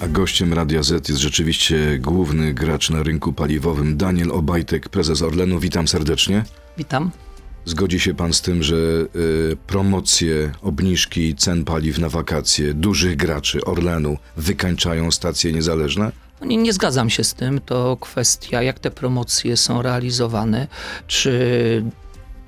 A gościem Radia Z jest rzeczywiście główny gracz na rynku paliwowym Daniel Obajtek, prezes Orlenu. Witam serdecznie. Witam. Zgodzi się pan z tym, że y, promocje, obniżki cen paliw na wakacje dużych graczy Orlenu wykańczają stacje niezależne? No Nie, nie zgadzam się z tym. To kwestia, jak te promocje są realizowane. Czy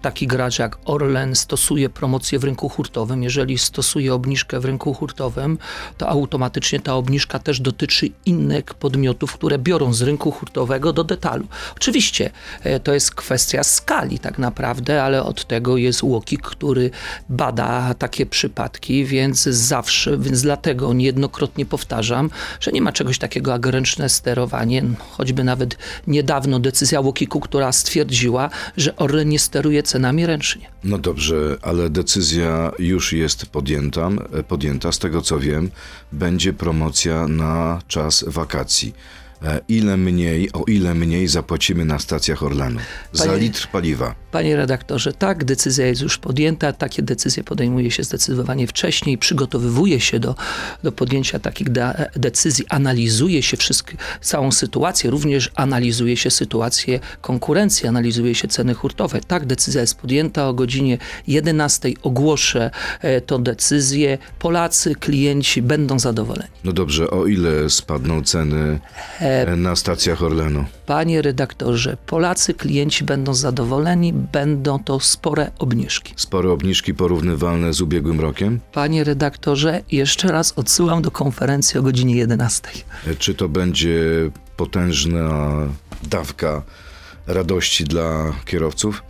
taki gracz jak Orlen stosuje promocję w rynku hurtowym. Jeżeli stosuje obniżkę w rynku hurtowym, to automatycznie ta obniżka też dotyczy innych podmiotów, które biorą z rynku hurtowego do detalu. Oczywiście e, to jest kwestia skali tak naprawdę, ale od tego jest UOKiK, który bada takie przypadki, więc zawsze, więc dlatego niejednokrotnie powtarzam, że nie ma czegoś takiego jak ręczne sterowanie. Choćby nawet niedawno decyzja UOKiK-u, która stwierdziła, że Orlen nie steruje cenami ręcznie. No dobrze, ale decyzja już jest podjęta. podjęta. Z tego co wiem, będzie promocja na czas wakacji. E, Ile mniej, o ile mniej zapłacimy na stacjach Orlenu? Za litr paliwa. Panie redaktorze, tak, decyzja jest już podjęta. Takie decyzje podejmuje się zdecydowanie wcześniej, przygotowywuje się do, do podjęcia takich de- decyzji, analizuje się wszystkie, całą sytuację, również analizuje się sytuację konkurencji, analizuje się ceny hurtowe. Tak, decyzja jest podjęta o godzinie 11. Ogłoszę e, tą decyzję. Polacy, klienci będą zadowoleni. No dobrze, o ile spadną ceny e, na stacjach Orlenu? Panie redaktorze, Polacy, klienci będą zadowoleni, będą to spore obniżki. Spore obniżki porównywalne z ubiegłym rokiem? Panie redaktorze, jeszcze raz odsyłam do konferencji o godzinie 11. E, Czy to będzie potężna dawka radości dla kierowców?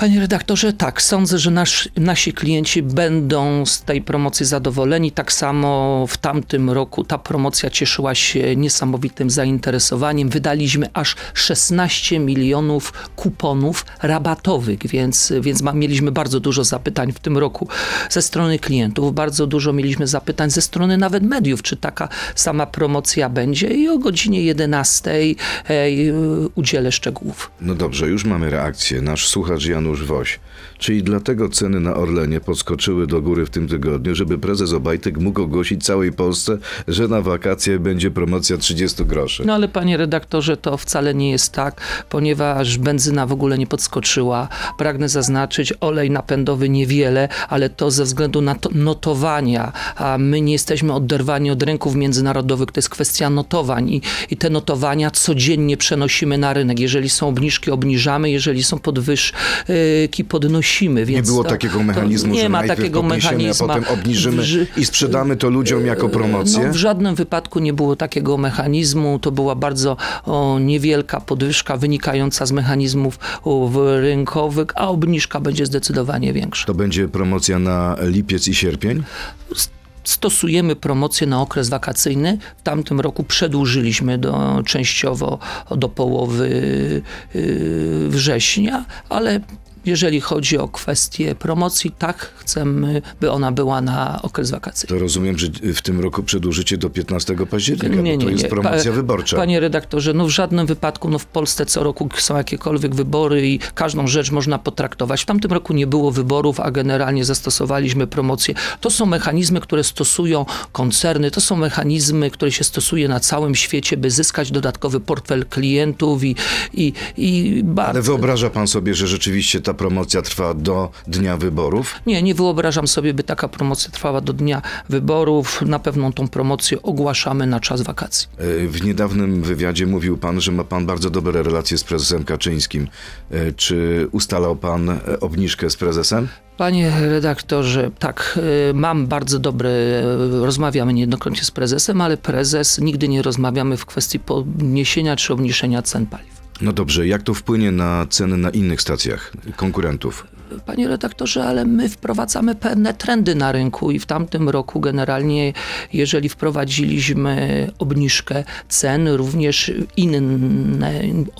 Panie redaktorze, tak, sądzę, że nasz, nasi klienci będą z tej promocji zadowoleni. Tak samo w tamtym roku ta promocja cieszyła się niesamowitym zainteresowaniem. Wydaliśmy aż 16 milionów kuponów rabatowych, więc, więc ma, mieliśmy bardzo dużo zapytań w tym roku ze strony klientów. Bardzo dużo mieliśmy zapytań ze strony nawet mediów, czy taka sama promocja będzie i o godzinie 11 e, udzielę szczegółów. No dobrze, już mamy reakcję. Nasz słuchacz Janusz Woś. Czyli dlatego ceny na Orlenie podskoczyły do góry w tym tygodniu, żeby prezes Obajtek mógł ogłosić całej Polsce, że na wakacje będzie promocja 30 groszy. No ale panie redaktorze, to wcale nie jest tak, ponieważ benzyna w ogóle nie podskoczyła. Pragnę zaznaczyć, olej napędowy niewiele, ale to ze względu na to notowania. A my nie jesteśmy oderwani od rynków międzynarodowych, to jest kwestia notowań i, i te notowania codziennie przenosimy na rynek. Jeżeli są obniżki, obniżamy, jeżeli są podwyżki, podnosimy. Nie było to, takiego mechanizmu, nie że ma takiego mechanizmu. a potem obniżymy i sprzedamy to ludziom jako promocję? No, w żadnym wypadku nie było takiego mechanizmu. To była bardzo o, niewielka podwyżka wynikająca z mechanizmów rynkowych, a obniżka będzie zdecydowanie większa. To będzie promocja na lipiec i sierpień? Stosujemy promocję na okres wakacyjny. W tamtym roku przedłużyliśmy do, częściowo do połowy yy, września, ale jeżeli chodzi o kwestię promocji, tak chcemy, by ona była na okres wakacyjny. To rozumiem, że w tym roku przedłużycie do 15 października, bo to jest promocja Pa- wyborcza. Panie redaktorze, no w żadnym wypadku, no w Polsce co roku są jakiekolwiek wybory i każdą rzecz można potraktować. W tamtym roku nie było wyborów, a generalnie zastosowaliśmy promocję. To są mechanizmy, które stosują koncerny, to są mechanizmy, które się stosuje na całym świecie, by zyskać dodatkowy portfel klientów i, i, i bardzo... Ale wyobraża pan sobie, że rzeczywiście ta promocja trwa do dnia wyborów? Nie, nie wyobrażam sobie, by taka promocja trwała do dnia wyborów. Na pewno tą promocję ogłaszamy na czas wakacji. E, W niedawnym wywiadzie mówił pan, że ma pan bardzo dobre relacje z prezesem Kaczyńskim. E, Czy ustalał pan e, obniżkę z prezesem? Panie redaktorze, tak, mam bardzo dobre, rozmawiamy niejednokrotnie z prezesem, ale prezes nigdy nie rozmawiamy w kwestii podniesienia czy obniżenia cen paliw. No dobrze, jak to wpłynie na ceny na innych stacjach konkurentów? Panie redaktorze, ale my wprowadzamy pewne trendy na rynku i w tamtym roku generalnie, jeżeli wprowadziliśmy obniżkę cen, również inne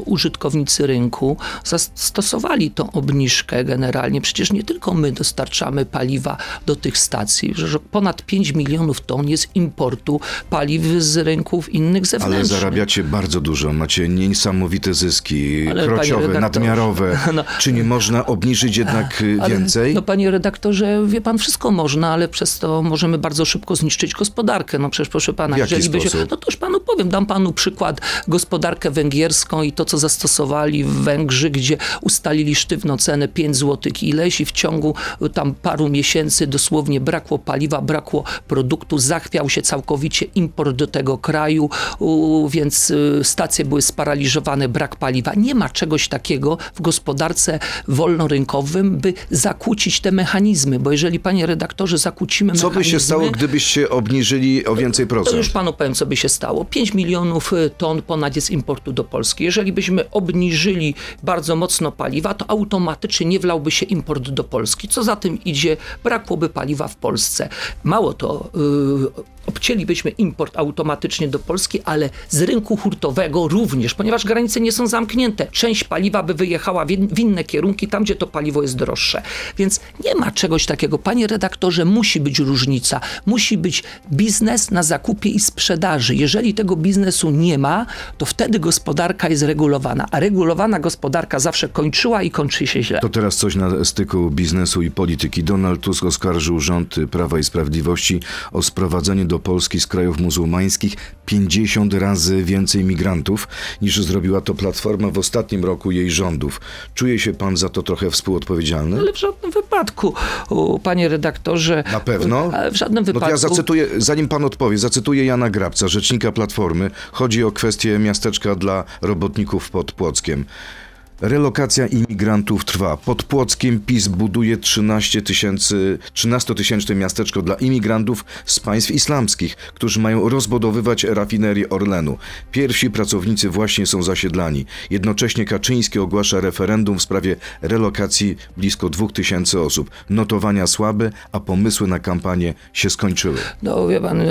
użytkownicy rynku zastosowali tą obniżkę generalnie. Przecież nie tylko my dostarczamy paliwa do tych stacji, że ponad 5 milionów ton jest importu paliw z rynków innych Ale zewnętrznych. zarabiacie bardzo dużo, macie niesamowite zyski, Ale, krociowe, nadmiarowe. no- Czy nie można obniżyć jednak jednak y, Ale, więcej? No panie redaktorze, wie pan, wszystko można, ale przez to możemy bardzo szybko zniszczyć gospodarkę. No przecież proszę pana, W jeżeli będzie... sposób? No to już panu powiem, dam panu przykład gospodarkę węgierską i to, co zastosowali Węgrzy, gdzie ustalili sztywną cenę 5 zł ileś i w ciągu y, tam paru miesięcy dosłownie brakło paliwa, brakło produktu, zachwiał się całkowicie import do tego kraju, więc y, stacje były sparaliżowane, brak paliwa. Nie ma czegoś takiego w gospodarce wolnorynkowym, by zakłócić te mechanizmy, bo jeżeli panie redaktorze zakłócimy Co by mechanizmy... się stało, gdybyście obniżyli o więcej To już procent? panu powiem, co by się stało. 5 milionów y, ton ponad jest importu do Polski. Jeżeli byśmy obniżyli bardzo mocno paliwa, to automatycznie nie wlałby się import do Polski. Co za tym idzie, brakłoby paliwa w Polsce. Mało to, yy, obcięlibyśmy import automatycznie do Polski, ale z rynku hurtowego również, ponieważ granice nie są zamknięte. Część paliwa by wyjechała w in- w inne kierunki, tam gdzie to paliwo jest droższe. Więc nie ma czegoś takiego. Panie redaktorze, musi być różnica. Musi być biznes na zakupie i sprzedaży. Jeżeli tego biznesu nie ma, to wtedy gospodarka jest regulowana. A regulowana gospodarka zawsze kończyła i kończy się źle. To teraz coś na styku biznesu i polityki. Donald Tusk oskarżył rząd Prawa i Sprawiedliwości o sprowadzenie do Polski z krajów muzułmańskich 50 razy więcej migrantów niż zrobiła to Platforma w ostatnim roku jej rządów. Czuje się pan za to trochę współodpowiedzialny? Ale w żadnym wypadku, panie redaktorze. Na pewno? W żadnym No wypadku. ja zacytuję, zanim pan odpowie, zacytuję Jana Grabca, rzecznika Platformy. Chodzi o kwestię miasteczka dla robotników pod Płockiem. Relokacja imigrantów trwa. Pod Płockiem PiS buduje 13 tysięcy, 13-tysięczne miasteczko dla imigrantów z państw islamskich, którzy mają rozbudowywać rafinerię Orlenu. Pierwsi pracownicy właśnie są zasiedlani. Jednocześnie Kaczyński ogłasza referendum w sprawie relokacji blisko 2000 osób. Notowania słabe, a pomysły na kampanię się skończyły. No wie pan,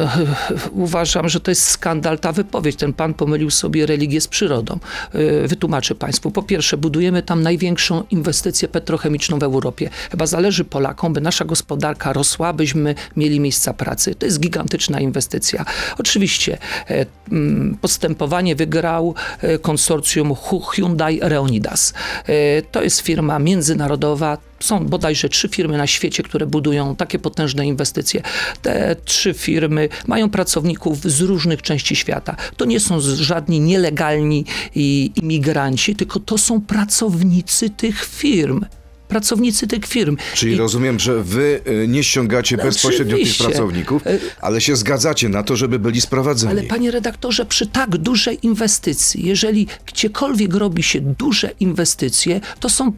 uważam, że to jest skandal ta wypowiedź. Ten pan pomylił sobie religię z przyrodą. Yy, Wytłumaczę państwu. Po pierwsze, budujemy tam największą inwestycję petrochemiczną w Europie. Chyba zależy Polakom, by nasza gospodarka rosła, byśmy mieli miejsca pracy. To jest gigantyczna inwestycja. Oczywiście e, mm, postępowanie wygrał e, konsorcjum Hyundai Reonidas. E, To jest firma międzynarodowa, są bodajże trzy firmy na świecie, które budują takie potężne inwestycje. Te trzy firmy mają pracowników z różnych części świata. To nie są żadni nielegalni i- imigranci, tylko to są pracownicy tych firm. Pracownicy tych firm. Czyli I- rozumiem, że wy y, nie ściągacie No bezpośrednio tych oczywiście. pracowników, Y- ale się zgadzacie na to, żeby byli sprowadzeni. Ale panie redaktorze, przy tak dużej inwestycji, jeżeli gdziekolwiek robi się duże inwestycje, to są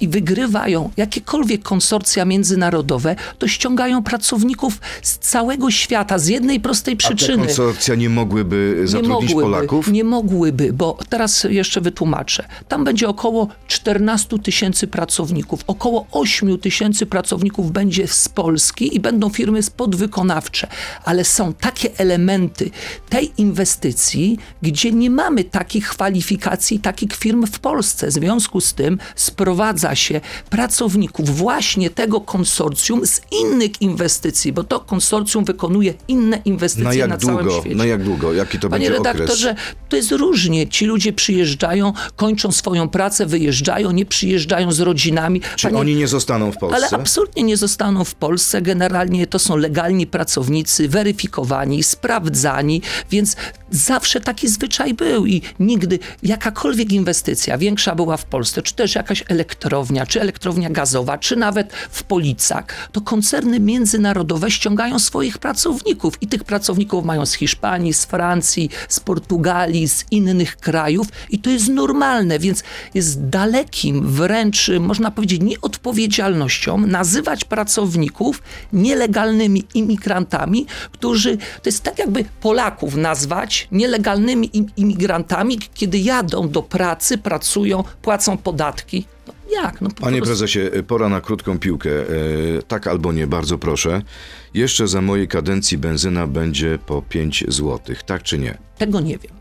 i wygrywają jakiekolwiek konsorcja międzynarodowe, to ściągają pracowników z całego świata z jednej prostej A te przyczyny. konsorcja nie mogłyby zatrudnić Polaków? Nie mogłyby, bo teraz jeszcze wytłumaczę. Tam będzie około 14 tysięcy pracowników. Około 8 tysięcy pracowników będzie z Polski i będą firmy podwykonawcze. Ale są takie elementy tej inwestycji, gdzie nie mamy takich kwalifikacji, takich firm w Polsce. W związku z tym sprowadza się pracowników właśnie tego konsorcjum z innych inwestycji, bo to konsorcjum wykonuje inne inwestycje Na na, jak całym długo? świecie. Na jak długo? Jaki to Panie będzie okres? redaktorze, to jest różnie. Ci ludzie przyjeżdżają, kończą swoją pracę, wyjeżdżają, nie przyjeżdżają z rodzinami. Czy Panie- oni nie zostaną w ale Polsce? absolutnie nie zostaną w Polsce. Generalnie to są legalni pracownicy, weryfikowani, sprawdzani, więc zawsze taki zwyczaj był i nigdy jakakolwiek inwestycja większa była w Polsce, czy też jakaś elektrownia, czy elektrownia gazowa, czy nawet w Policach, to koncerny międzynarodowe ściągają swoich pracowników i tych pracowników mają z Hiszpanii, z Francji, z Portugalii, z innych krajów i to jest normalne, więc jest dalekim wręcz, można powiedzieć, nieodpowiedzialnością nazywać pracowników nielegalnymi imigrantami, którzy, to jest tak jakby Polaków nazwać nielegalnymi im- imigrantami, kiedy jadą do pracy, pracują, płacą podatki. Jak? No po Panie prostu- prezesie, pora na krótką piłkę. E, tak albo nie, bardzo proszę. Jeszcze za mojej kadencji benzyna będzie po 5 zł. Tak czy nie? Tego nie wiem.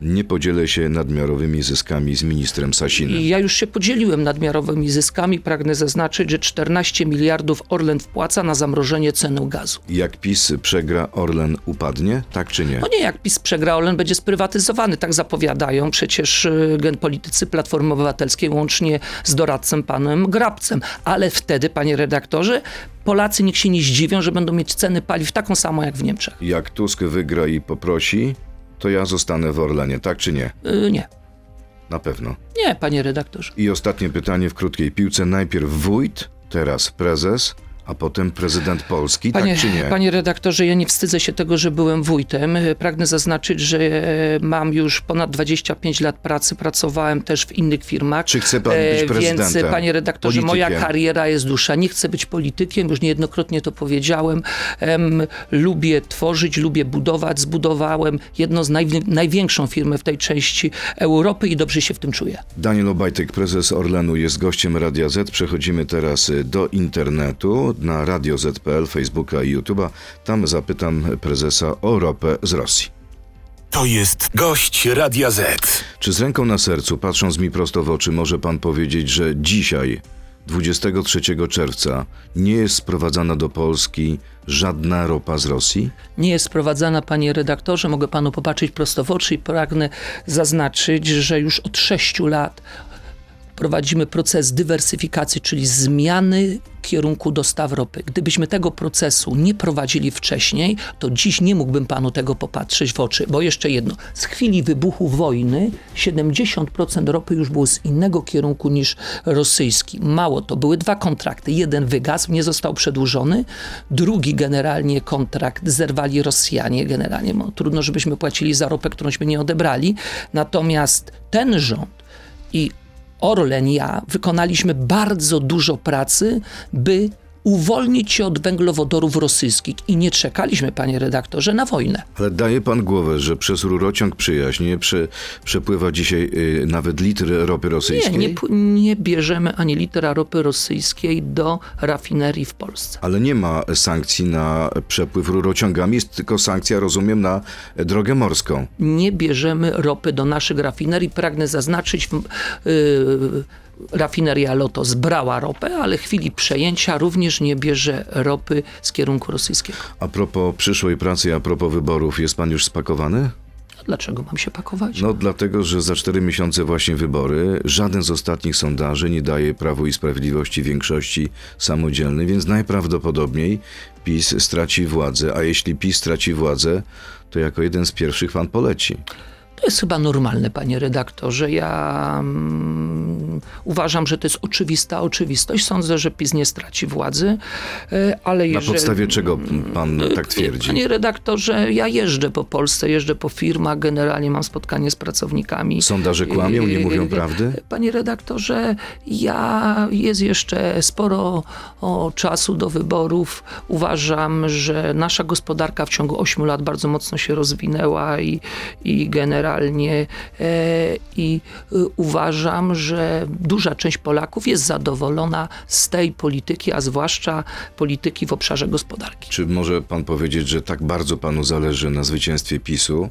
Nie podzielę się nadmiarowymi zyskami z ministrem Sasinem. Ja już się podzieliłem nadmiarowymi zyskami. Pragnę zaznaczyć, że 14 miliardów Orlen wpłaca na zamrożenie ceny gazu. Jak PiS przegra, Orlen upadnie? Tak czy nie? No nie, jak PiS przegra, Orlen będzie sprywatyzowany, tak zapowiadają przecież y, genpolitycy Platformy Obywatelskiej łącznie z doradcą panem Grabcem. Ale wtedy, panie redaktorze, Polacy niech się nie zdziwią, że będą mieć ceny paliw taką samą jak w Niemczech. Jak Tusk wygra i poprosi, to ja zostanę w Orlenie, tak czy nie? Y, nie. Na pewno. Nie, panie redaktorze. I ostatnie pytanie w krótkiej piłce. Najpierw wójt, teraz prezes, a potem prezydent Polski, Panie, tak czy nie? panie redaktorze, ja nie wstydzę się tego, że byłem wójtem. Pragnę zaznaczyć, że e, mam już ponad 25 lat pracy, pracowałem też w innych firmach. Czy chce pan być E, Więc, prezydentem? panie redaktorze, moja Politykiem? kariera jest dłuższa. Nie chcę być politykiem, już niejednokrotnie to powiedziałem. Em, lubię tworzyć, lubię budować. Zbudowałem jedną z najwi- największą firmę w tej części Europy i dobrze się w tym czuję. Daniel Obajtek, prezes Orlenu, jest gościem Radia Z. Przechodzimy teraz y, do internetu, na Radio Z.pl, Facebooka i YouTube'a. Tam zapytam prezesa o ropę z Rosji. To jest gość Radia Z. Czy z ręką na sercu, patrząc mi prosto w oczy, może pan powiedzieć, że dzisiaj, 23 czerwca, nie jest sprowadzana do Polski żadna ropa z Rosji? nie jest sprowadzana, panie redaktorze. Mogę panu popatrzeć prosto w oczy i pragnę zaznaczyć, że już od sześciu lat prowadzimy proces dywersyfikacji, czyli zmiany kierunku dostaw ropy. Gdybyśmy tego procesu nie prowadzili wcześniej, to dziś nie mógłbym panu tego popatrzeć w oczy. Bo jeszcze jedno, z chwili wybuchu wojny 70% ropy już było z innego kierunku niż rosyjski. Mało to, były dwa kontrakty. Jeden wygasł, nie został przedłużony, drugi generalnie kontrakt zerwali Rosjanie generalnie. No, trudno, żebyśmy płacili za ropę, którąśmy nie odebrali. Natomiast ten rząd i Orlen, ja wykonaliśmy bardzo dużo pracy, by uwolnić się od węglowodorów rosyjskich i nie czekaliśmy, panie redaktorze, na wojnę. Ale daje pan głowę, że przez rurociąg przyjaźnie prze, przepływa dzisiaj y, nawet litr ropy Nie, rosyjskiej? nie, pu- nie bierzemy ani litera ropy rosyjskiej do rafinerii w Polsce. Ale nie ma sankcji na przepływ rurociągami, jest tylko sankcja, rozumiem, na drogę morską. Nie bierzemy ropy do naszych rafinerii. Pragnę zaznaczyć, yy, rafineria Lotos brała ropę, ale w chwili przejęcia również nie bierze ropy z kierunku rosyjskiego. A propos przyszłej pracy, a propos wyborów, jest pan już spakowany? Dlaczego mam się pakować? No dlatego, że za cztery miesiące właśnie wybory. Żaden z ostatnich sondaży nie daje Prawu i Sprawiedliwości większości samodzielnej, więc najprawdopodobniej PiS straci władzę. A jeśli PiS straci władzę, to jako jeden z pierwszych pan poleci. Jest chyba normalne, panie redaktorze. Ja mm, uważam, że to jest oczywista oczywistość. Sądzę, że PiS nie straci władzy, e, ale Na jeżeli... podstawie czego pan tak twierdzi? Panie redaktorze, ja jeżdżę po Polsce, jeżdżę po firmach, generalnie mam spotkanie z pracownikami. Sondaże kłamią, nie mówią prawdy? Panie redaktorze, ja jest jeszcze sporo o, czasu do wyborów. Uważam, że nasza gospodarka w ciągu 8 lat bardzo mocno się rozwinęła i, i generalnie e, i e, uważam, że duża część Polaków jest zadowolona z tej polityki, a zwłaszcza polityki w obszarze gospodarki. Czy może pan powiedzieć, że tak bardzo panu zależy na zwycięstwie PiSu,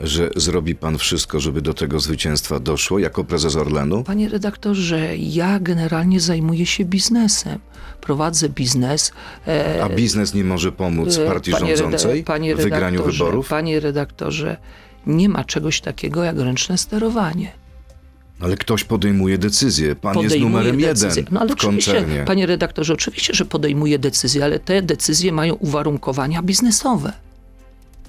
że zrobi pan wszystko, żeby do tego zwycięstwa doszło jako prezes Orlenu? Panie redaktorze, ja generalnie zajmuję się biznesem. Prowadzę biznes. e, A biznes nie może pomóc e, partii panie reda- rządzącej panie w wygraniu wyborów? Panie redaktorze, nie ma czegoś takiego jak ręczne sterowanie. Ale ktoś podejmuje decyzję. Pan jest Podejmuje numerem decyzje. jeden No ale w koncernie. panie redaktorze, oczywiście, że podejmuje decyzje, ale te decyzje mają uwarunkowania biznesowe.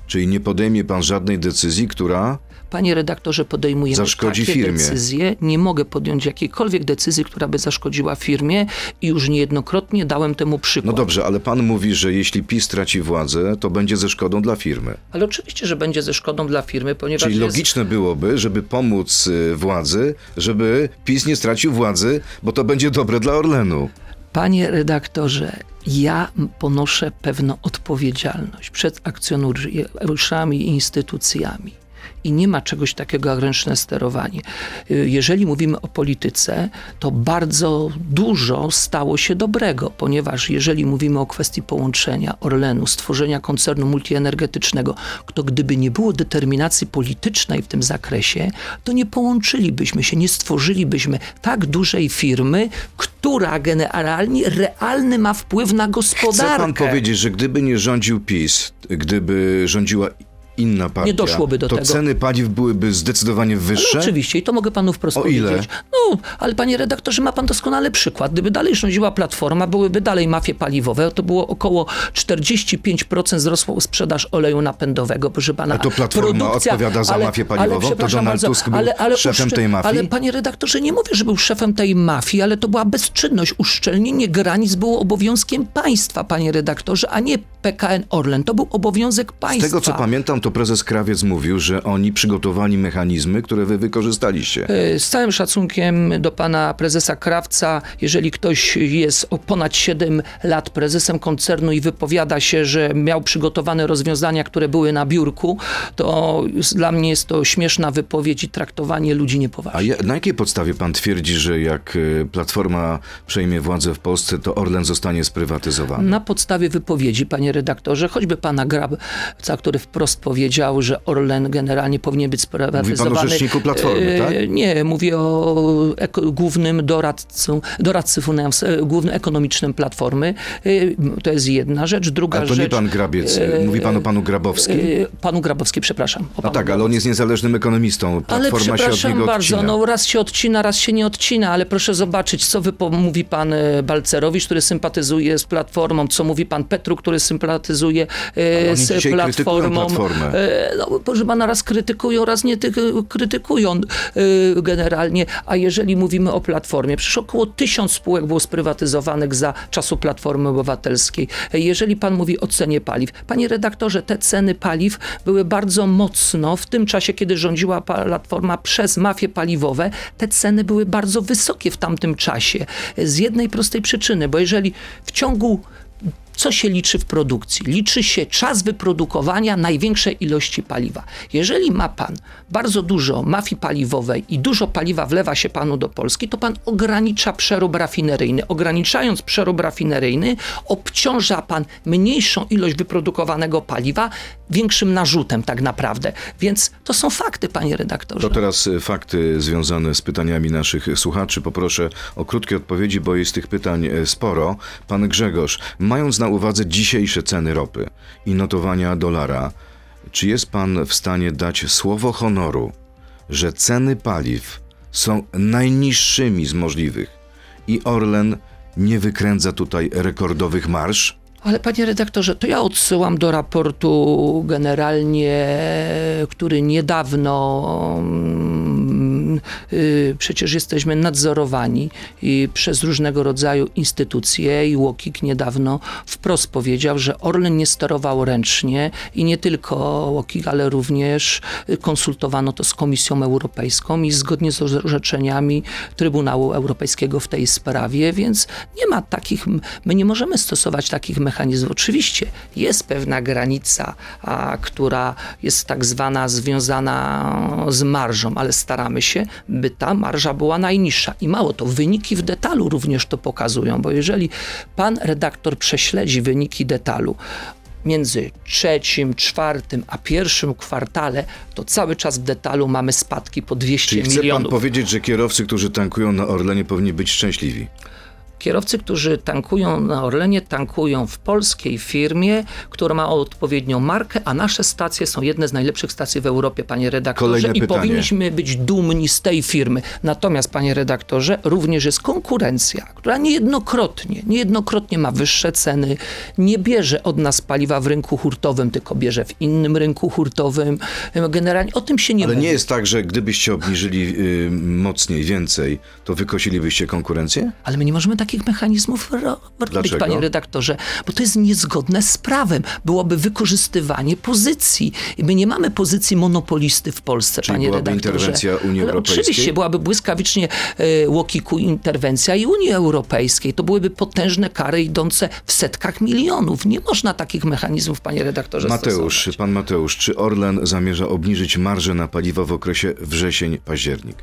Czyli nie podejmie pan żadnej decyzji, która Panie redaktorze, podejmujemy Zaszkodzi takie firmie. decyzje. Nie mogę podjąć jakiejkolwiek decyzji, która by zaszkodziła firmie i już niejednokrotnie dałem temu No przykład. dobrze, ale pan mówi, że jeśli PiS straci władzę, to będzie ze szkodą dla firmy. Ale oczywiście, że będzie ze szkodą dla firmy, ponieważ Czyli jest, logiczne byłoby, żeby pomóc y, władzy, żeby PiS nie stracił władzy, bo to będzie dobre dla Orlenu. Panie redaktorze, ja ponoszę pewną odpowiedzialność przed akcjonariuszami i instytucjami. I nie ma czegoś takiego jak ręczne sterowanie. Y, Jeżeli mówimy o polityce, to bardzo dużo stało się dobrego, ponieważ jeżeli mówimy o kwestii połączenia Orlenu, stworzenia koncernu multienergetycznego, to gdyby nie było determinacji politycznej w tym zakresie, to nie połączylibyśmy się, nie stworzylibyśmy tak dużej firmy, która generalnie realny ma wpływ na gospodarkę. Chce pan powiedzieć, że gdyby nie rządził PiS, gdyby rządziła inna partia, doszłoby do to tego. ceny paliw byłyby zdecydowanie wyższe? No, oczywiście, i to mogę panu wprost O ile? powiedzieć. No, ale panie redaktorze, ma pan doskonały przykład. Gdyby dalej rządziła Platforma, byłyby dalej mafie paliwowe, to było około 45% wzrosła sprzedaż oleju napędowego, proszę pana. A to Platforma odpowiada za mafię paliwową? To przepraszam Donald Tusk był szefem uszcze- tej mafii? Ale panie redaktorze, nie mówię, że był szefem tej mafii, ale to była bezczynność. Uszczelnienie granic było obowiązkiem państwa, panie redaktorze, a nie PKN Orlen. To był obowiązek Z państwa. tego co pamiętam, to prezes Krawiec mówił, że oni przygotowali mechanizmy, które wy wykorzystaliście. E, Z całym szacunkiem do pana prezesa Krawca, jeżeli ktoś jest o ponad 7 lat prezesem koncernu i wypowiada się, że miał przygotowane rozwiązania, które były na biurku, to dla mnie jest to śmieszna wypowiedź i traktowanie ludzi A niepoważnie. ja, na jakiej podstawie pan twierdzi, że jak y, Platforma przejmie władzę w Polsce, to Orlen zostanie sprywatyzowany? Na podstawie wypowiedzi, panie redaktorze, choćby pana Grabca, który wprost powiedział, że Orlen generalnie powinien być sprywatyzowany. rzeczniku Platformy, E, tak? Nie, mówię o głównym doradcu, doradcy finans, e, głównym ekonomicznym Platformy. E, To jest jedna rzecz. Druga Ale to rzecz... nie pan Grabiec, mówi pan o panu Grabowskim? Panu Grabowski, przepraszam. O panu tak, ale on jest niezależnym ekonomistą. ale Platforma się od przepraszam bardzo, odcina. no raz się odcina, raz się nie odcina, ale proszę zobaczyć, co mówi pan Balcerowicz, który sympatyzuje z Platformą, co mówi pan Petru, który sympatyzuje z Platformą. Platformę. E, No, proszę pana, raz krytykują, raz nie ty- krytykują e, generalnie, a jeżeli mówimy o Platformie, przecież około tysiąc spółek było sprywatyzowanych za czasu Platformy Obywatelskiej. E, Jeżeli pan mówi o cenie paliw, panie redaktorze, te ceny paliw były bardzo mocno w tym czasie, kiedy rządziła Platforma przez mafie paliwowe, te ceny były bardzo wysokie w tamtym czasie. E, Z jednej prostej przyczyny, bo jeżeli w ciągu co się liczy w produkcji? Liczy się czas wyprodukowania największej ilości paliwa. Jeżeli ma pan bardzo dużo mafii paliwowej i dużo paliwa wlewa się panu do Polski, to pan ogranicza przerób rafineryjny. Ograniczając przerób rafineryjny, obciąża pan mniejszą ilość wyprodukowanego paliwa większym narzutem tak naprawdę. Więc to są fakty, panie redaktorze. To teraz y, fakty związane z pytaniami naszych słuchaczy. Poproszę o krótkie odpowiedzi, bo jest tych pytań y, sporo. Pan Grzegorz, mając na uwadze dzisiejsze ceny ropy i notowania dolara, czy jest pan w stanie dać słowo honoru, że ceny paliw są najniższymi z możliwych i Orlen nie wykręca tutaj rekordowych marsz? Ale panie redaktorze, to ja odsyłam do raportu generalnie, który niedawno y, przecież jesteśmy nadzorowani i przez różnego rodzaju instytucje i Łokik niedawno wprost powiedział, że Orlen nie sterował ręcznie i nie tylko Łokik, ale również y, konsultowano to z Komisją Europejską i zgodnie z orzeczeniami Trybunału Europejskiego w tej sprawie, więc nie ma takich, my nie możemy stosować takich mechanizmów. Oczywiście jest pewna granica, a, która jest tak zwana związana z marżą, ale staramy się, by ta marża była najniższa. I mało to, wyniki w detalu również to pokazują, bo jeżeli pan redaktor prześledzi wyniki detalu, między trzecim, czwartym a pierwszym kwartale, to cały czas w detalu mamy spadki po 200 Czyli chce pan milionów. powiedzieć, że kierowcy, którzy tankują na Orlenie powinni być szczęśliwi? Kierowcy, którzy tankują na Orlenie, tankują w polskiej firmie, która ma odpowiednią markę, a nasze stacje są jedne z najlepszych stacji w Europie, panie redaktorze. Kolejne I pytanie. powinniśmy być dumni z tej firmy. Natomiast, panie redaktorze, również jest konkurencja, która niejednokrotnie, niejednokrotnie ma wyższe ceny, nie bierze od nas paliwa w rynku hurtowym, tylko bierze w innym rynku hurtowym. Generalnie o tym się nie Ale mówi. nie jest tak, że gdybyście obniżyli y, mocniej, więcej, to wykosilibyście konkurencję? Ale my nie możemy takich takich mechanizmów ro- robić, Dlaczego? panie redaktorze, bo to jest niezgodne z prawem. Byłoby wykorzystywanie pozycji. I my nie mamy pozycji monopolisty w Polsce, Czyli panie byłaby redaktorze. interwencja Unii Ale Europejskiej? Oczywiście, byłaby błyskawicznie e, łokiku interwencja i Unii Europejskiej. To byłyby potężne kary idące w setkach milionów. Nie można takich mechanizmów, panie redaktorze, Mateusz, stosować. pan Mateusz, czy Orlen zamierza obniżyć marżę na paliwo w okresie wrzesień-październik?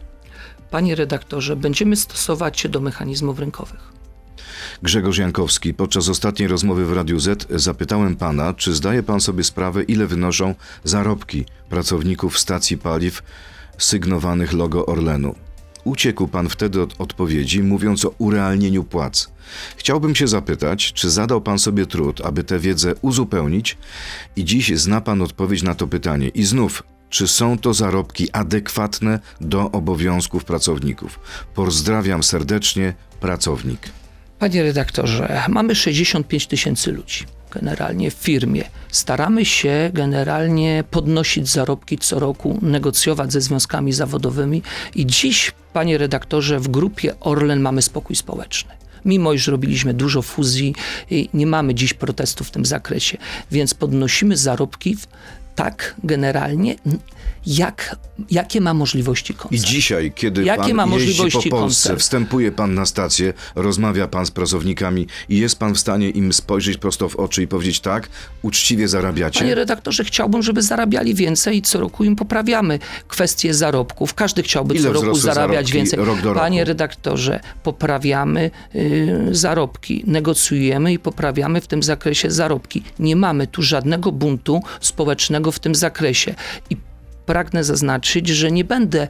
Panie redaktorze, będziemy stosować się do mechanizmów rynkowych. Grzegorz Jankowski, podczas ostatniej rozmowy w Radiu Z zapytałem pana, czy zdaje pan sobie sprawę, ile wynoszą zarobki pracowników stacji paliw sygnowanych logo Orlenu. Uciekł pan wtedy od odpowiedzi, mówiąc o urealnieniu płac. Chciałbym się zapytać, czy zadał pan sobie trud, aby tę wiedzę uzupełnić i dziś zna pan odpowiedź na to pytanie. I znów, czy są to zarobki adekwatne do obowiązków pracowników? Pozdrawiam serdecznie, pracownik. Panie redaktorze, mamy 65 tysięcy ludzi generalnie w firmie. Staramy się generalnie podnosić zarobki co roku, negocjować ze związkami zawodowymi i dziś, panie redaktorze, w grupie Orlen mamy spokój społeczny. Mimo iż robiliśmy dużo fuzji, nie mamy dziś protestów w tym zakresie, więc podnosimy zarobki tak generalnie, jak, jakie ma możliwości I koncern. dzisiaj, kiedy Jakie pan ma możliwości po Polsce, koncern? wstępuje pan na stację, rozmawia pan z pracownikami i jest pan w stanie im spojrzeć prosto w oczy i powiedzieć tak, uczciwie zarabiacie. Panie redaktorze, chciałbym, żeby zarabiali więcej i co roku im poprawiamy kwestie zarobków. Każdy chciałby Ile co roku zarabiać więcej. rok do roku? Panie redaktorze, poprawiamy y, zarobki, negocjujemy i poprawiamy w tym zakresie zarobki. Nie mamy tu żadnego buntu społecznego w tym zakresie. I pragnę zaznaczyć, że nie będę e,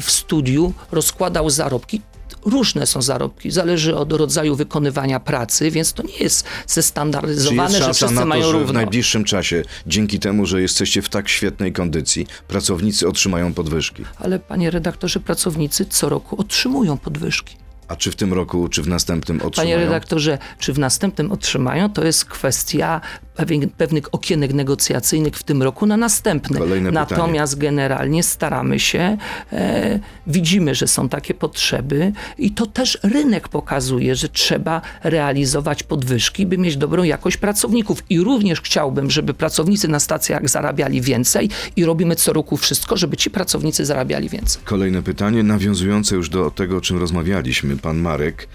w studiu rozkładał zarobki. Różne są zarobki, zależy od rodzaju wykonywania pracy, więc to nie jest Czy jest zestandaryzowane, że wszyscy na to, mają że w równo. najbliższym czasie, dzięki temu, że jesteście w tak świetnej kondycji, pracownicy otrzymają podwyżki? Ale panie redaktorze, pracownicy co roku otrzymują podwyżki. A czy w tym roku, czy w następnym Panie otrzymają? redaktorze, czy w następnym otrzymają, to jest kwestia pewien, pewnych okienek negocjacyjnych w tym roku na następny. Kolejne pytanie. Natomiast generalnie staramy się, e, widzimy, że są takie potrzeby i to też rynek pokazuje, że trzeba realizować podwyżki, by mieć dobrą jakość pracowników. I również chciałbym, żeby pracownicy na stacjach zarabiali więcej i robimy co roku wszystko, żeby ci pracownicy zarabiali więcej. Kolejne pytanie, nawiązujące już do tego, o czym rozmawialiśmy. Pan Marek,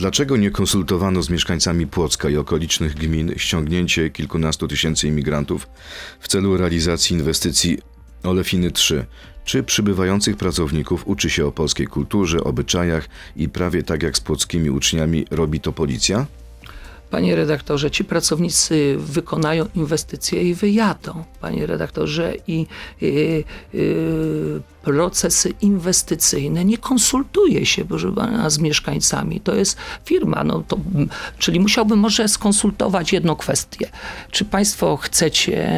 dlaczego nie konsultowano z mieszkańcami Płocka i okolicznych gmin ściągnięcie kilkunastu tysięcy imigrantów w celu realizacji inwestycji Olefiny 3? Czy przybywających pracowników uczy się o polskiej kulturze, obyczajach i prawie tak jak z płockimi uczniami robi to policja? Panie redaktorze, ci pracownicy wykonają inwestycje i wyjadą. Panie redaktorze, i y, y, procesy inwestycyjne nie konsultuje się, proszę pana, z mieszkańcami. To jest firma, no to, czyli musiałbym może skonsultować jedną kwestię. Czy państwo chcecie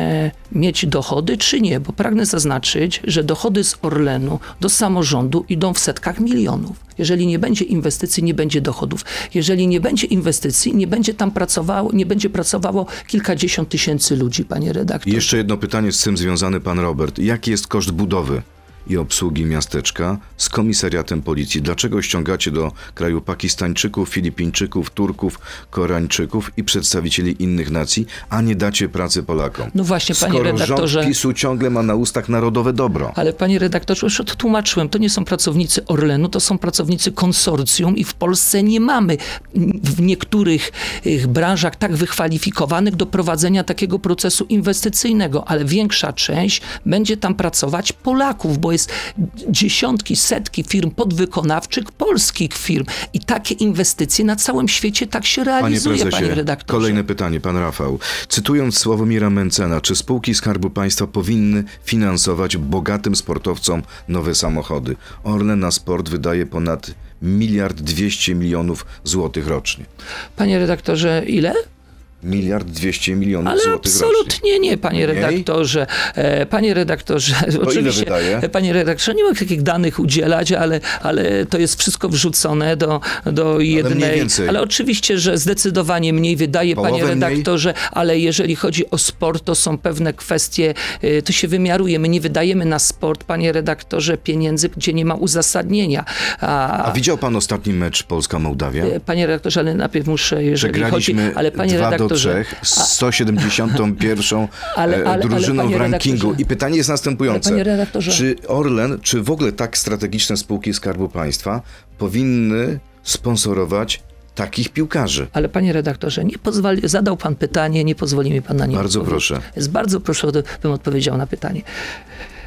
mieć dochody, czy nie? Bo pragnę zaznaczyć, że dochody z Orlenu do samorządu idą w setkach milionów. Jeżeli nie będzie inwestycji, nie będzie dochodów. Jeżeli nie będzie inwestycji, nie będzie tam pracowało, nie będzie pracowało kilkadziesiąt tysięcy ludzi, panie redaktorze. jeszcze jedno pytanie z tym związane, pan Robert. Jaki jest koszt budowy i obsługi miasteczka z komisariatem policji? Dlaczego ściągacie do kraju Pakistańczyków, Filipińczyków, Turków, Koreańczyków i przedstawicieli innych nacji, a nie dacie pracy Polakom? No właśnie, panie Skoro redaktorze. rząd PiSu ciągle ma na ustach narodowe dobro. Ale panie redaktorze, już tłumaczyłem, to nie są pracownicy Orlenu, to są pracownicy konsorcjum i w Polsce nie mamy w niektórych branżach tak wykwalifikowanych do prowadzenia takiego procesu inwestycyjnego, ale większa część będzie tam pracować Polaków, bo jest dziesiątki, setki firm podwykonawczych polskich firm i takie inwestycje na całym świecie tak się Panie realizuje, panie, prezesie, redaktorze. kolejne pytanie, pan Rafał. Cytując Sławomira Mencena, czy spółki Skarbu Państwa powinny finansować bogatym sportowcom nowe samochody? Orlen na sport wydaje ponad miliard dwieście milionów złotych rocznie. Panie redaktorze, ile? Miliard 200 milionów Ale złotych rocznie. absolutnie nie, panie Mniej? redaktorze. E, Panie redaktorze, oczywiście, wydaje? e, panie redaktorze, nie mogę takich danych udzielać, ale, ale to jest wszystko wrzucone do, do jednej. więcej. Ale oczywiście, że zdecydowanie mniej wydaje, panie Połowę mniej? redaktorze, ale jeżeli chodzi o sport, to są pewne kwestie, e, to się wymiaruje. My nie wydajemy na sport, panie redaktorze, pieniędzy, gdzie nie ma uzasadnienia. A, A widział pan ostatni mecz Polska-Mołdawia? Panie redaktorze, ale najpierw muszę, jeżeli chodzi... Ale panie 2 do redaktorze, 3 z 171 Ale- ale- ale, drużyną panie w rankingu. I pytanie jest następujące. Ale, Czy Orlen, czy w ogóle tak strategiczne spółki Skarbu Państwa powinny sponsorować takich piłkarzy? Ale panie redaktorze, nie pozwoli, zadał pan pytanie, nie pozwoli mi pan na nie Bardzo odpowiedzieć. proszę. Jest bardzo proszę, bym odpowiedział na pytanie.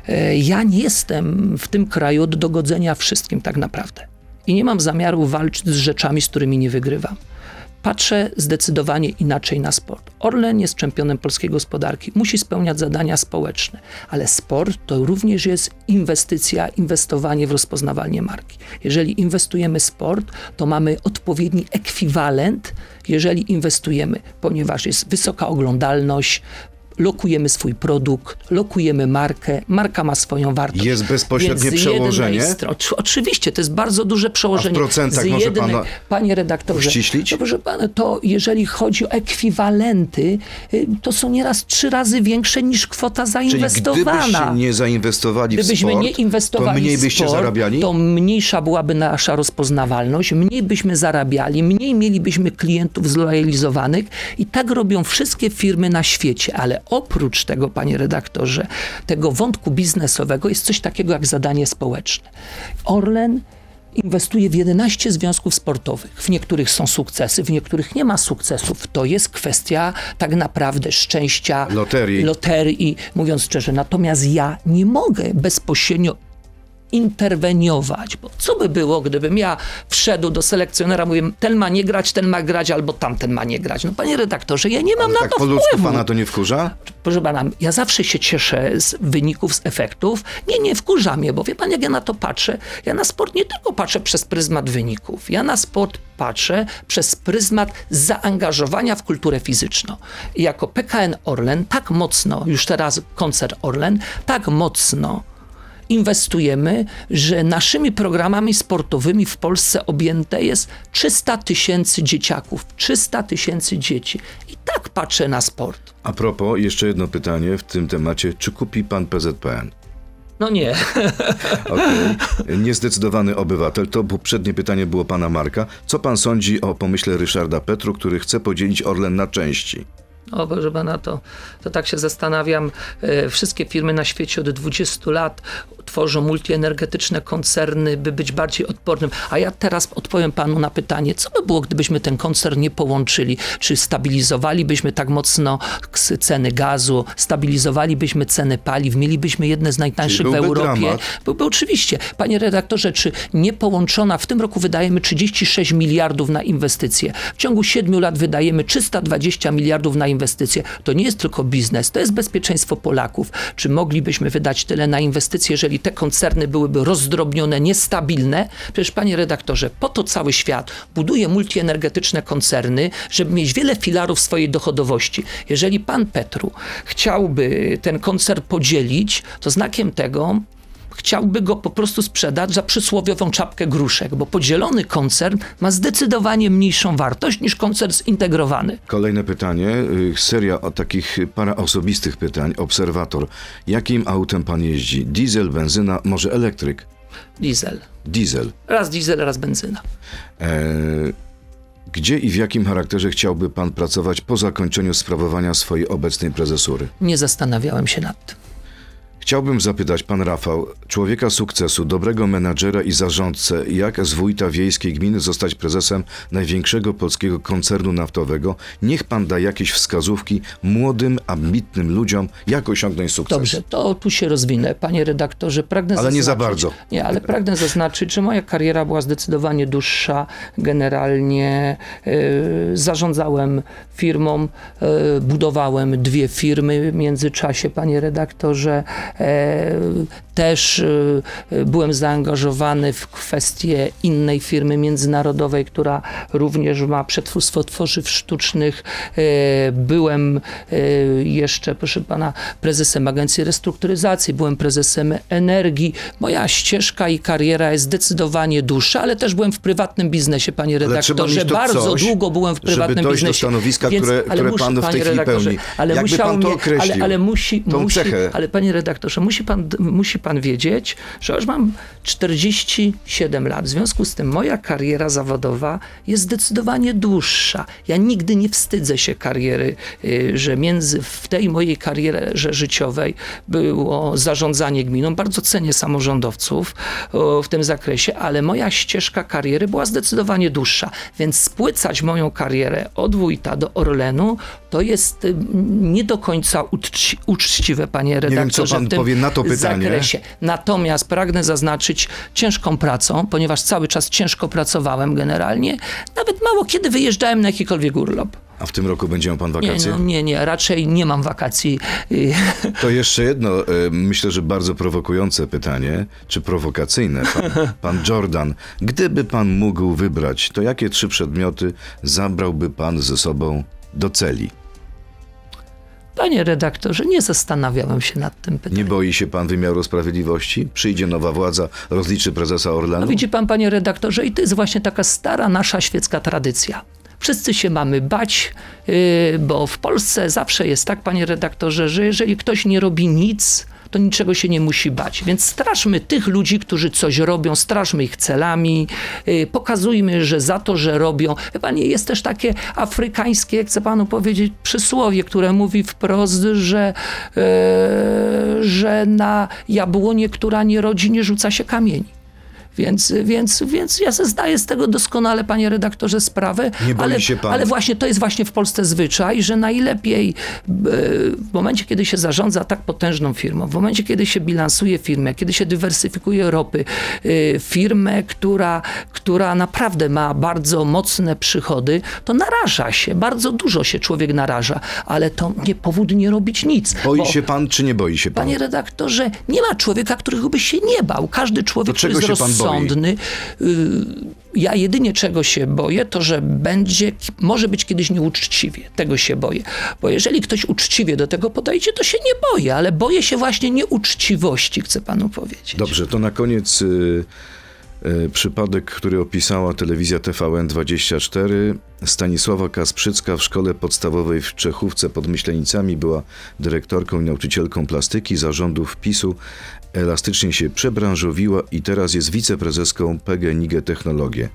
E, Ja nie jestem w tym kraju od dogodzenia wszystkim tak naprawdę. I nie mam zamiaru walczyć z rzeczami, z którymi nie wygrywam. Patrzę zdecydowanie inaczej na sport. Orlen jest czempionem polskiej gospodarki, musi spełniać zadania społeczne, ale sport to również jest inwestycja, inwestowanie w rozpoznawanie marki. Jeżeli inwestujemy sport, to mamy odpowiedni ekwiwalent, jeżeli inwestujemy, ponieważ jest wysoka oglądalność, lokujemy swój produkt, lokujemy markę, marka ma swoją wartość. Jest bezpośrednie Więc przełożenie? Oczywiście, to jest bardzo duże przełożenie. procentach z może jednej, pana Panie redaktorze, uściślić? to proszę pana, to jeżeli chodzi o ekwiwalenty, y, to są nieraz trzy razy większe niż kwota Czyli zainwestowana. gdybyście nie zainwestowali w Gdybyśmy sport, nie inwestowali to mniej w byście sport, zarabiali? to mniejsza byłaby nasza rozpoznawalność, mniej byśmy zarabiali, mniej mielibyśmy klientów zlojalizowanych i tak robią wszystkie firmy na świecie, ale oprócz tego, panie redaktorze, tego wątku biznesowego jest coś takiego jak zadanie społeczne. Orlen inwestuje w 11 związków sportowych. W niektórych są sukcesy, w niektórych nie ma sukcesów. To jest kwestia tak naprawdę szczęścia, Loterii. loterii, mówiąc szczerze. Natomiast ja nie mogę bezpośrednio interweniować, bo co by było, gdybym ja wszedł do selekcjonera, mówię, ten ma nie grać, ten ma grać, albo tamten ma nie grać. No panie redaktorze, ja nie mam na tak to po ludzku wpływu. pana to nie wkurza? Proszę pana, ja zawsze się cieszę z wyników, z efektów. Nie, nie wkurza mnie, bo wie pan, jak ja na to patrzę, ja na sport nie tylko patrzę przez pryzmat wyników. Ja na sport patrzę przez pryzmat zaangażowania w kulturę fizyczną. I jako PKN Orlen tak mocno, już teraz koncert Orlen, tak mocno inwestujemy, że naszymi programami sportowymi w Polsce objęte jest 300 tysięcy dzieciaków, 300 tysięcy dzieci. I tak patrzę na sport. A propos, jeszcze jedno pytanie w tym temacie. Czy kupi pan PZPN? No nie. Okej. Niezdecydowany obywatel. To poprzednie pytanie było pana Marka. Co pan sądzi o pomyśle Ryszarda Petru, który chce podzielić Orlen na części? O, proszę pana, to, to tak się zastanawiam. E, wszystkie firmy na świecie od 20 lat tworzą multienergetyczne koncerny, by być bardziej odpornym. A ja teraz odpowiem panu na pytanie, co by było, gdybyśmy ten koncern nie połączyli? Czy stabilizowalibyśmy tak mocno ceny gazu, stabilizowalibyśmy ceny paliw, mielibyśmy jedne z najtańszych w Europie? dramat. Byłby oczywiście. Panie redaktorze, czy nie połączona, w tym roku wydajemy 36 miliardów na inwestycje. W ciągu 7 lat wydajemy 320 miliardów na inwestycje. To nie jest tylko biznes, to jest bezpieczeństwo Polaków. Czy moglibyśmy wydać tyle na inwestycje, jeżeli te koncerny byłyby rozdrobnione, niestabilne? Przecież, panie redaktorze, po to cały świat buduje multienergetyczne koncerny, żeby mieć wiele filarów swojej dochodowości. Jeżeli pan Petru chciałby ten koncern podzielić, to znakiem tego chciałby go po prostu sprzedać za przysłowiową czapkę gruszek, bo podzielony koncern ma zdecydowanie mniejszą wartość niż koncern zintegrowany. Kolejne pytanie, y, seria o takich para osobistych pytań. Obserwator. Jakim autem pan jeździ? Diesel, benzyna, może elektryk? Diesel. Diesel. Raz diesel, raz benzyna. E, gdzie i w jakim charakterze chciałby pan pracować po zakończeniu sprawowania swojej obecnej prezesury? Nie zastanawiałem się nad tym. Chciałbym zapytać pan Rafał, człowieka sukcesu, dobrego menadżera i zarządcę, jak z wójta wiejskiej gminy zostać prezesem największego polskiego koncernu naftowego? Niech pan da jakieś wskazówki młodym, ambitnym ludziom, jak osiągnąć sukces. Dobrze, to tu się rozwinę. Panie redaktorze, pragnę Ale nie za bardzo. Nie, ale pragnę zaznaczyć, że moja kariera była zdecydowanie dłuższa. Generalnie e, zarządzałem firmą, e, budowałem dwie firmy w międzyczasie, panie redaktorze. E, też e, byłem zaangażowany w kwestię innej firmy międzynarodowej, która również ma przetwórstwo tworzyw sztucznych. E, byłem jeszcze, proszę pana, prezesem Agencji Restrukturyzacji, byłem prezesem Energii. Moja ścieżka i kariera jest zdecydowanie dłuższa, ale też byłem w prywatnym biznesie, panie redaktorze. Bardzo coś, długo byłem w żeby prywatnym do biznesie. stanowiska, które- ale które musi, pan w tej chwili pełni. Ale Jakby musiał pan to mnie, określił, ale, ale musi, musi cechę. ale panie redaktorze, musi pan, musi pan wiedzieć, że już mam 47 lat. W związku z tym moja kariera zawodowa jest zdecydowanie dłuższa. Ja nigdy nie wstydzę się kariery, y, że między w tej mojej karierze życiowej było zarządzanie gminą. Bardzo cenię samorządowców w tym zakresie, ale moja ścieżka kariery była zdecydowanie dłuższa. Więc spłycać moją karierę od wójta do Orlenu to jest y, nie do końca uczci, uczciwe, panie wiem, redaktorze. co pan w tym powie na to pytanie. Zakresie. Natomiast pragnę zaznaczyć ciężką pracą, ponieważ cały czas ciężko pracowałem generalnie. Nawet mało kiedy wyjeżdżałem na jakikolwiek urlop. A w tym roku będzie miał pan Nie, wakacje? no, nie, nie, raczej nie mam wakacji. Y, To jeszcze jedno, e, myślę, że bardzo prowokujące pytanie, czy prowokacyjne. Pan, pan Jordan, gdyby pan mógł wybrać, to jakie trzy przedmioty zabrałby pan ze sobą do celi? Panie redaktorze, nie zastanawiałem się nad tym pytaniem. Nie boi się pan wymiaru sprawiedliwości? Przyjdzie nowa władza, rozliczy prezesa Orlenu? No widzi pan, panie redaktorze, i to jest właśnie taka stara nasza świecka tradycja. Wszyscy się mamy bać, yy, bo w Polsce zawsze jest tak, panie redaktorze, że jeżeli ktoś nie robi nic, to niczego się nie musi bać. Więc strażmy tych ludzi, którzy coś robią, strażmy ich celami, yy, pokazujmy, że za to, że robią. Wie pan, jest też takie afrykańskie, chcę panu powiedzieć, przysłowie, które mówi wprost, że, yy, że na jabłonie, która nie rodzi, nie rzuca się kamieni. Więc, więc, więc ja sobie zdaję z tego doskonale, panie redaktorze, sprawę. Nie boi ale, się pan? ale właśnie to jest właśnie w Polsce zwyczaj, że najlepiej e, w momencie, kiedy się zarządza tak potężną firmą, w momencie, kiedy się bilansuje firmę, kiedy się dywersyfikuje ropy, e, firmę, która, która naprawdę ma bardzo mocne przychody, to naraża się, bardzo dużo się człowiek naraża, ale to nie powód nie robić nic. Boi bo- się pan, czy nie boi się pan? Panie redaktorze, nie ma człowieka, którego by się nie bał. Każdy człowiek, To czego który się pan boi? Rozsądny. y, Ja jedynie czego się boję, to że będzie, może być kiedyś nieuczciwie. Tego się boję. Bo jeżeli ktoś uczciwie do tego podejdzie, to się nie boję, ale boję się właśnie nieuczciwości, chcę panu powiedzieć. Dobrze, to na koniec y, y, przypadek, który opisała telewizja TVN24. Stanisława Kasprzycka w szkole podstawowej w Czechówce pod Myślenicami była dyrektorką i nauczycielką plastyki zarządów PiSu. Elastycznie się przebranżowiła i teraz jest wiceprezeską PGNiG Technologie.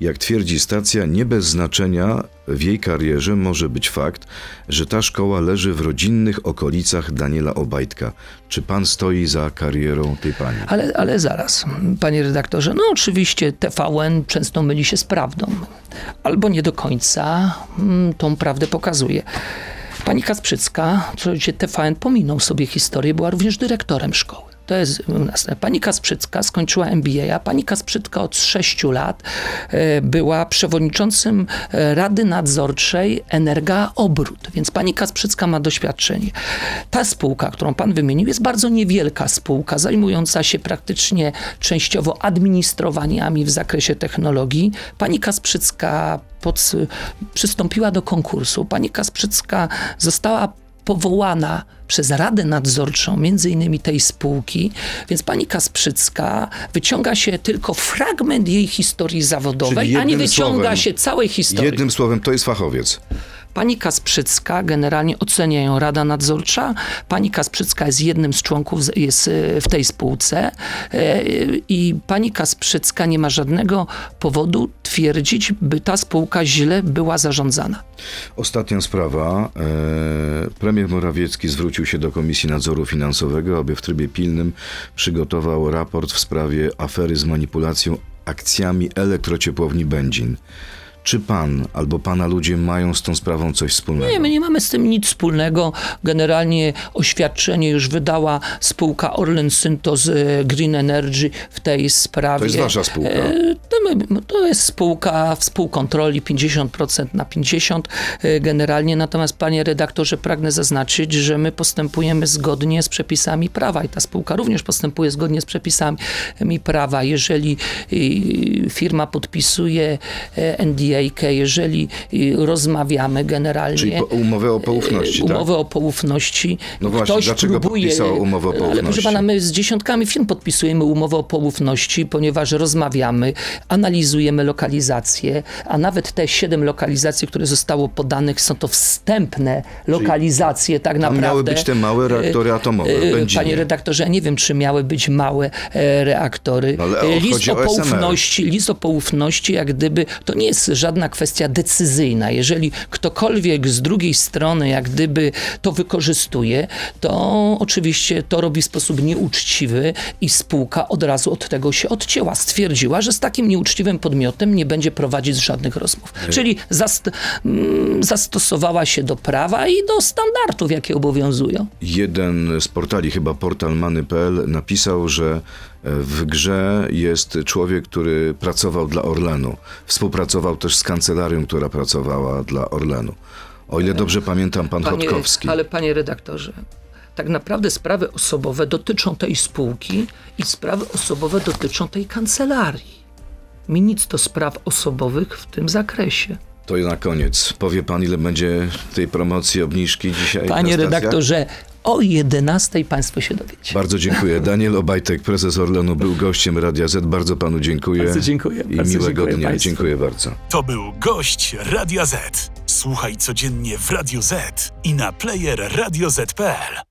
Jak twierdzi stacja, nie bez znaczenia w jej karierze może być fakt, że ta szkoła leży w rodzinnych okolicach Daniela Obajtka. Czy pan stoi za karierą tej pani? Ale, ale zaraz, panie redaktorze, no oczywiście TVN często myli się z prawdą, albo nie do końca mm, tą prawdę pokazuje. Pani Kasprzycka, oczywiście TVN pominął sobie historię, była również dyrektorem szkoły. To jest. Pani Kasprzycka skończyła MBA, a pani Kasprzycka od 6 lat e, była przewodniczącym e, Rady Nadzorczej Energa Obrót, więc pani Kasprzycka ma doświadczenie. Ta spółka, którą pan wymienił, jest bardzo niewielka spółka, zajmująca się praktycznie częściowo administrowaniami w zakresie technologii. Pani Kasprzycka pod, przystąpiła do konkursu. Pani Kasprzycka została powołana przez Radę Nadzorczą, między innymi tej spółki, więc pani Kasprzycka wyciąga się tylko fragment jej historii zawodowej, a nie wyciąga słowem- się całej historii. Jednym słowem, to jest fachowiec. Pani Kasprzycka, generalnie ocenia ją Rada Nadzorcza. Pani Kasprzycka jest jednym z członków, jest e, w tej spółce e, i pani Kasprzycka nie ma żadnego powodu twierdzić, by ta spółka źle była zarządzana. Ostatnia sprawa. E, premier Morawiecki zwrócił się do Komisji Nadzoru Finansowego, aby w trybie pilnym przygotował raport w sprawie afery z manipulacją akcjami elektrociepłowni Będzin. Czy pan albo pana ludzie mają z tą sprawą coś wspólnego? Nie, my nie mamy z tym nic wspólnego. Generalnie oświadczenie już wydała spółka Orlen Syntos e, Green Energy w tej sprawie. To jest wasza spółka? E, To, jest spółka współkontroli 50% na 50% e, generalnie. Natomiast panie redaktorze pragnę zaznaczyć, że my postępujemy zgodnie z przepisami prawa i ta spółka również postępuje zgodnie z przepisami prawa. Jeżeli firma podpisuje e, NDA, jeżeli y, rozmawiamy generalnie. Czyli umowę o poufności, E, tak? umowę o poufności. No właśnie, Ktoś dlaczego próbuje, podpisał umowę o Ale proszę poufności? pana, my z dziesiątkami firm podpisujemy umowę o poufności, ponieważ rozmawiamy, analizujemy lokalizacje, a nawet te siedem lokalizacji, które zostało podanych, są to wstępne lokalizacje tak Tam naprawdę. miały być te małe reaktory atomowe w Będzinie. Panie redaktorze, ja nie wiem, czy miały być małe e, reaktory. No ale List o o poufności, list o poufności, jak gdyby, to nie jest żadna kwestia decyzyjna. Jeżeli ktokolwiek z drugiej strony, jak gdyby to wykorzystuje, to oczywiście to robi w sposób nieuczciwy i spółka od razu od tego się odcięła. Stwierdziła, że z takim nieuczciwym podmiotem nie będzie prowadzić żadnych rozmów. Czyli zast- mm, zastosowała się do prawa i do standardów, jakie obowiązują. Jeden z portali, chyba portal many.pl, napisał, że w grze jest człowiek, który pracował dla Orlenu. Współpracował też z kancelarią, która pracowała dla Orlenu. O ile dobrze pamiętam, pan Chodkowski. Ale panie redaktorze, tak naprawdę sprawy osobowe dotyczą tej spółki i sprawy osobowe dotyczą tej kancelarii. Mi nic do spraw osobowych w tym zakresie. To na koniec. Powie pan, ile będzie tej promocji, obniżki dzisiaj Panie redaktorze, o 11 państwo się dowiecie. Bardzo dziękuję. Daniel Obajtek, prezes Orlenu, był gościem Radia Z. Bardzo panu dziękuję. Bardzo dziękuję. I Bardzo miłego dziękuję dnia. państwu. Dziękuję bardzo. To był gość Radia Z. Słuchaj codziennie w Radio Z i na player radioz.pl.